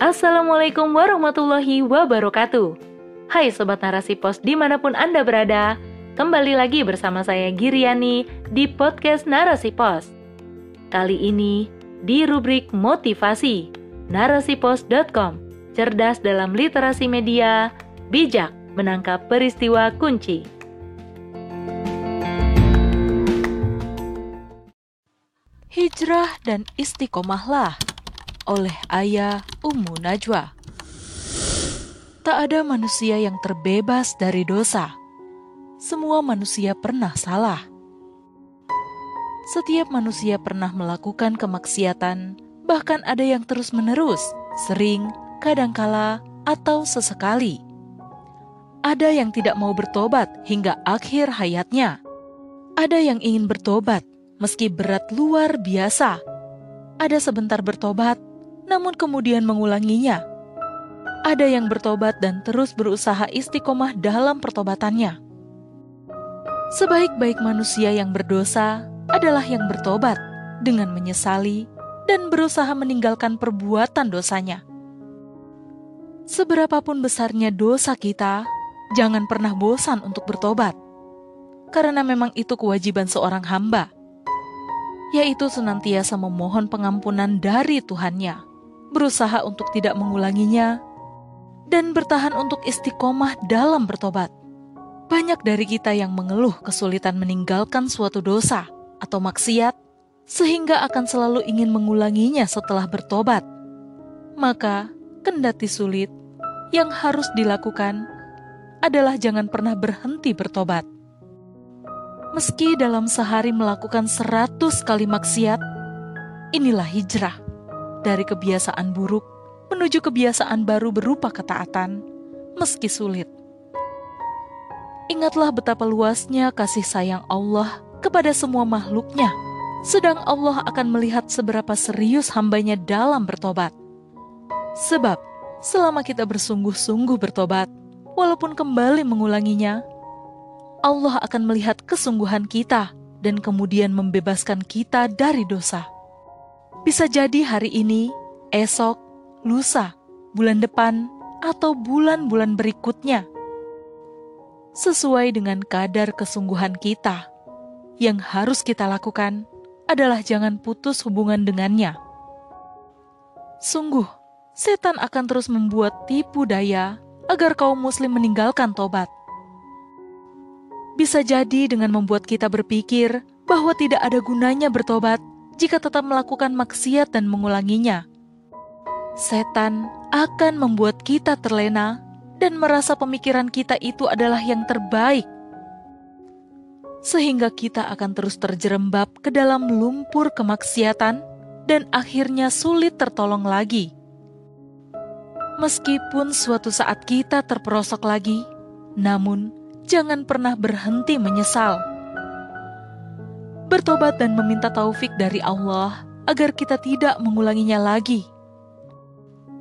Assalamualaikum warahmatullahi wabarakatuh. Hai Sobat Narasi Pos di mana pun Anda berada, kembali lagi bersama saya Giriani di podcast Narasi Pos. Kali ini di rubrik motivasi, narasipos.com, cerdas dalam literasi media, bijak menangkap peristiwa kunci. Hijrah dan istiqomahlah oleh Ayah Ummu Najwa. Tak ada manusia yang terbebas dari dosa. Semua manusia pernah salah. Setiap manusia pernah melakukan kemaksiatan, bahkan ada yang terus-menerus, sering, kadangkala, atau sesekali. Ada yang tidak mau bertobat hingga akhir hayatnya. Ada yang ingin bertobat meski berat luar biasa. Ada sebentar bertobat, namun kemudian mengulanginya. Ada yang bertobat dan terus berusaha istiqomah dalam pertobatannya. Sebaik-baik manusia yang berdosa adalah yang bertobat dengan menyesali dan berusaha meninggalkan perbuatan dosanya. Seberapapun besarnya dosa kita, jangan pernah bosan untuk bertobat, karena memang itu kewajiban seorang hamba, yaitu senantiasa memohon pengampunan dari Tuhannya berusaha untuk tidak mengulanginya, dan bertahan untuk istiqomah dalam bertobat. Banyak dari kita yang mengeluh kesulitan meninggalkan suatu dosa atau maksiat, sehingga akan selalu ingin mengulanginya setelah bertobat. Maka, kendati sulit, yang harus dilakukan adalah jangan pernah berhenti bertobat. Meski dalam sehari melakukan seratus kali maksiat, inilah hijrah dari kebiasaan buruk menuju kebiasaan baru berupa ketaatan, meski sulit. Ingatlah betapa luasnya kasih sayang Allah kepada semua makhluknya, sedang Allah akan melihat seberapa serius hambanya dalam bertobat. Sebab, selama kita bersungguh-sungguh bertobat, walaupun kembali mengulanginya, Allah akan melihat kesungguhan kita dan kemudian membebaskan kita dari dosa. Bisa jadi hari ini, esok, lusa, bulan depan, atau bulan-bulan berikutnya. Sesuai dengan kadar kesungguhan kita, yang harus kita lakukan adalah jangan putus hubungan dengannya. Sungguh, setan akan terus membuat tipu daya agar kaum muslim meninggalkan tobat. Bisa jadi dengan membuat kita berpikir bahwa tidak ada gunanya bertobat jika tetap melakukan maksiat dan mengulanginya. Setan akan membuat kita terlena dan merasa pemikiran kita itu adalah yang terbaik, sehingga kita akan terus terjerembab ke dalam lumpur kemaksiatan dan akhirnya sulit tertolong lagi. Meskipun suatu saat kita terperosok lagi, namun jangan pernah berhenti menyesal bertobat dan meminta taufik dari Allah agar kita tidak mengulanginya lagi.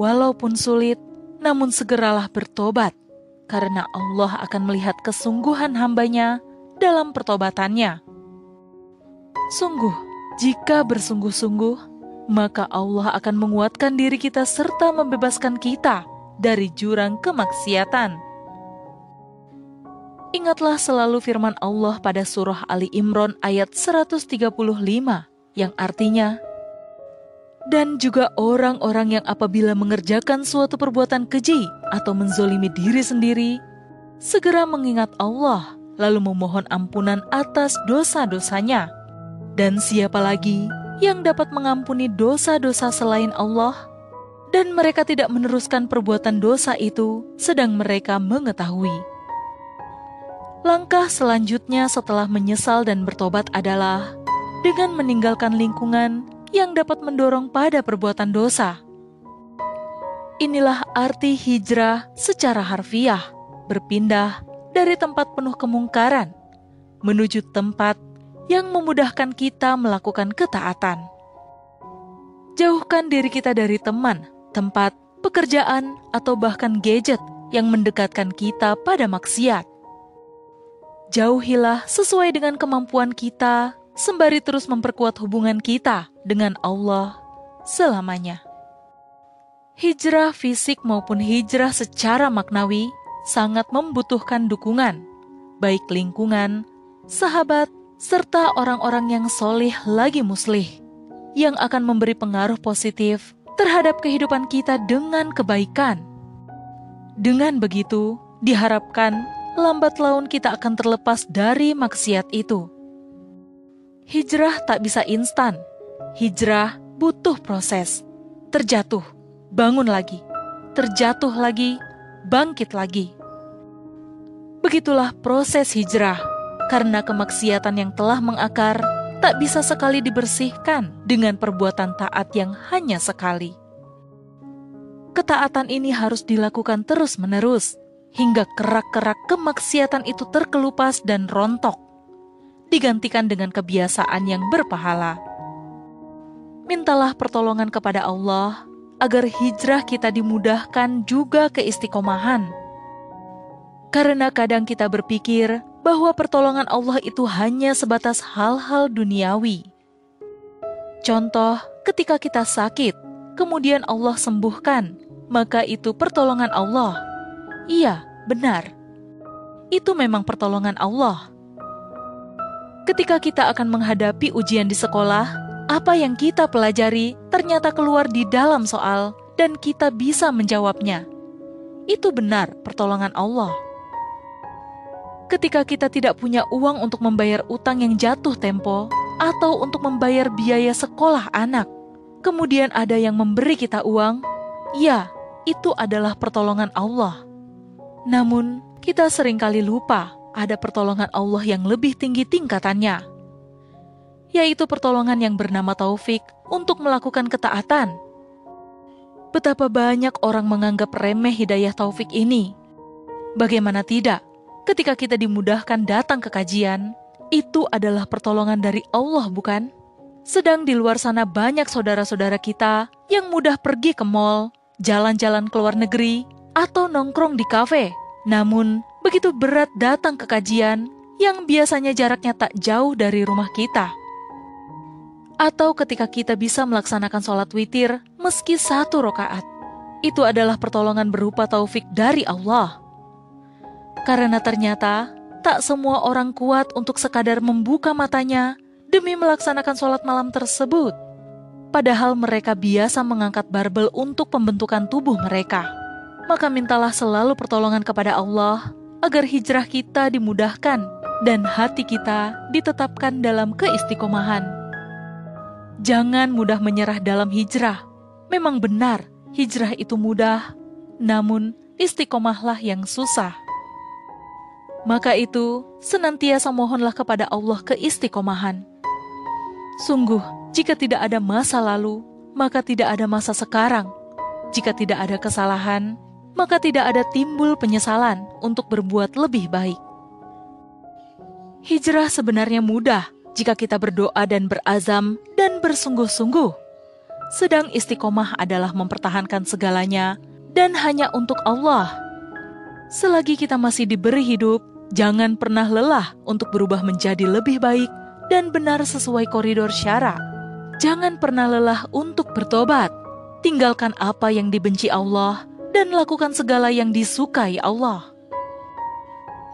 Walaupun sulit, namun segeralah bertobat, karena Allah akan melihat kesungguhan hambanya dalam pertobatannya. Sungguh, jika bersungguh-sungguh, maka Allah akan menguatkan diri kita serta membebaskan kita dari jurang kemaksiatan. Ingatlah selalu firman Allah pada surah Ali Imran ayat 135 yang artinya dan juga orang-orang yang apabila mengerjakan suatu perbuatan keji atau menzolimi diri sendiri, segera mengingat Allah lalu memohon ampunan atas dosa-dosanya. Dan siapa lagi yang dapat mengampuni dosa-dosa selain Allah? Dan mereka tidak meneruskan perbuatan dosa itu sedang mereka mengetahui Langkah selanjutnya setelah menyesal dan bertobat adalah dengan meninggalkan lingkungan yang dapat mendorong pada perbuatan dosa. Inilah arti hijrah secara harfiah, berpindah dari tempat penuh kemungkaran menuju tempat yang memudahkan kita melakukan ketaatan. Jauhkan diri kita dari teman, tempat, pekerjaan, atau bahkan gadget yang mendekatkan kita pada maksiat Jauhilah sesuai dengan kemampuan kita, sembari terus memperkuat hubungan kita dengan Allah selamanya. hijrah fisik maupun hijrah secara maknawi sangat membutuhkan dukungan, baik lingkungan, sahabat, serta orang-orang yang solih lagi muslih, yang akan memberi pengaruh positif terhadap kehidupan kita dengan kebaikan. Dengan begitu, diharapkan lambat laun kita akan terlepas dari maksiat itu. Hijrah tak bisa instan. Hijrah butuh proses. Terjatuh, bangun lagi. Terjatuh lagi, bangkit lagi. Begitulah proses hijrah, karena kemaksiatan yang telah mengakar tak bisa sekali dibersihkan dengan perbuatan taat yang hanya sekali. Ketaatan ini harus dilakukan terus-menerus, hingga kerak-kerak kemaksiatan itu terkelupas dan rontok, digantikan dengan kebiasaan yang berpahala. Mintalah pertolongan kepada Allah agar hijrah kita dimudahkan juga ke istiqomahan. Karena kadang kita berpikir bahwa pertolongan Allah itu hanya sebatas hal-hal duniawi. Contoh, ketika kita sakit, kemudian Allah sembuhkan, maka itu pertolongan Allah. Iya, benar. Itu memang pertolongan Allah. Ketika kita akan menghadapi ujian di sekolah, apa yang kita pelajari ternyata keluar di dalam soal, dan kita bisa menjawabnya. Itu benar pertolongan Allah ketika kita tidak punya uang untuk membayar utang yang jatuh tempo atau untuk membayar biaya sekolah anak. Kemudian ada yang memberi kita uang, ya, itu adalah pertolongan Allah. Namun, kita sering kali lupa ada pertolongan Allah yang lebih tinggi tingkatannya, yaitu pertolongan yang bernama taufik untuk melakukan ketaatan. Betapa banyak orang menganggap remeh hidayah taufik ini. Bagaimana tidak? ketika kita dimudahkan datang ke kajian, itu adalah pertolongan dari Allah, bukan? Sedang di luar sana banyak saudara-saudara kita yang mudah pergi ke mall, jalan-jalan ke luar negeri, atau nongkrong di kafe. Namun, begitu berat datang ke kajian yang biasanya jaraknya tak jauh dari rumah kita. Atau ketika kita bisa melaksanakan sholat witir meski satu rokaat. Itu adalah pertolongan berupa taufik dari Allah. Karena ternyata tak semua orang kuat untuk sekadar membuka matanya demi melaksanakan sholat malam tersebut. Padahal mereka biasa mengangkat barbel untuk pembentukan tubuh mereka. Maka mintalah selalu pertolongan kepada Allah agar hijrah kita dimudahkan dan hati kita ditetapkan dalam keistiqomahan. Jangan mudah menyerah dalam hijrah. Memang benar, hijrah itu mudah, namun istiqomahlah yang susah. Maka itu, senantiasa mohonlah kepada Allah keistiqomahan. Sungguh, jika tidak ada masa lalu, maka tidak ada masa sekarang. Jika tidak ada kesalahan, maka tidak ada timbul penyesalan untuk berbuat lebih baik. Hijrah sebenarnya mudah jika kita berdoa dan berazam dan bersungguh-sungguh. Sedang istiqomah adalah mempertahankan segalanya dan hanya untuk Allah. Selagi kita masih diberi hidup, Jangan pernah lelah untuk berubah menjadi lebih baik dan benar sesuai koridor syara. Jangan pernah lelah untuk bertobat. Tinggalkan apa yang dibenci Allah dan lakukan segala yang disukai Allah.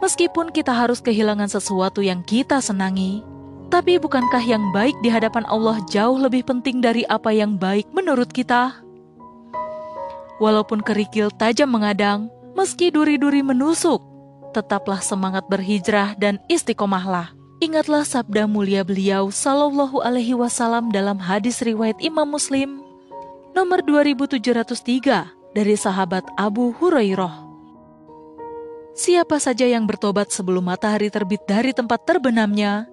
Meskipun kita harus kehilangan sesuatu yang kita senangi, tapi bukankah yang baik di hadapan Allah jauh lebih penting dari apa yang baik menurut kita? Walaupun kerikil tajam mengadang, meski duri-duri menusuk, tetaplah semangat berhijrah dan istiqomahlah. Ingatlah sabda mulia beliau Sallallahu Alaihi Wasallam dalam hadis riwayat Imam Muslim nomor 2703 dari sahabat Abu Hurairah. Siapa saja yang bertobat sebelum matahari terbit dari tempat terbenamnya,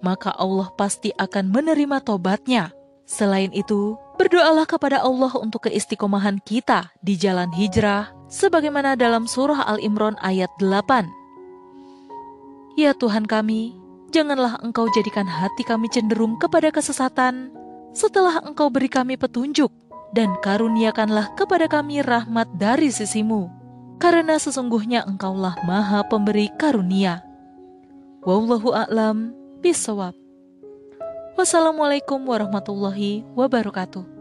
maka Allah pasti akan menerima tobatnya. Selain itu, berdoalah kepada Allah untuk keistiqomahan kita di jalan hijrah sebagaimana dalam surah Al-Imran ayat 8. Ya Tuhan kami, janganlah Engkau jadikan hati kami cenderung kepada kesesatan setelah Engkau beri kami petunjuk dan karuniakanlah kepada kami rahmat dari sisimu, karena sesungguhnya Engkaulah maha pemberi karunia. Wallahu a'lam bisawab. Wassalamualaikum warahmatullahi wabarakatuh.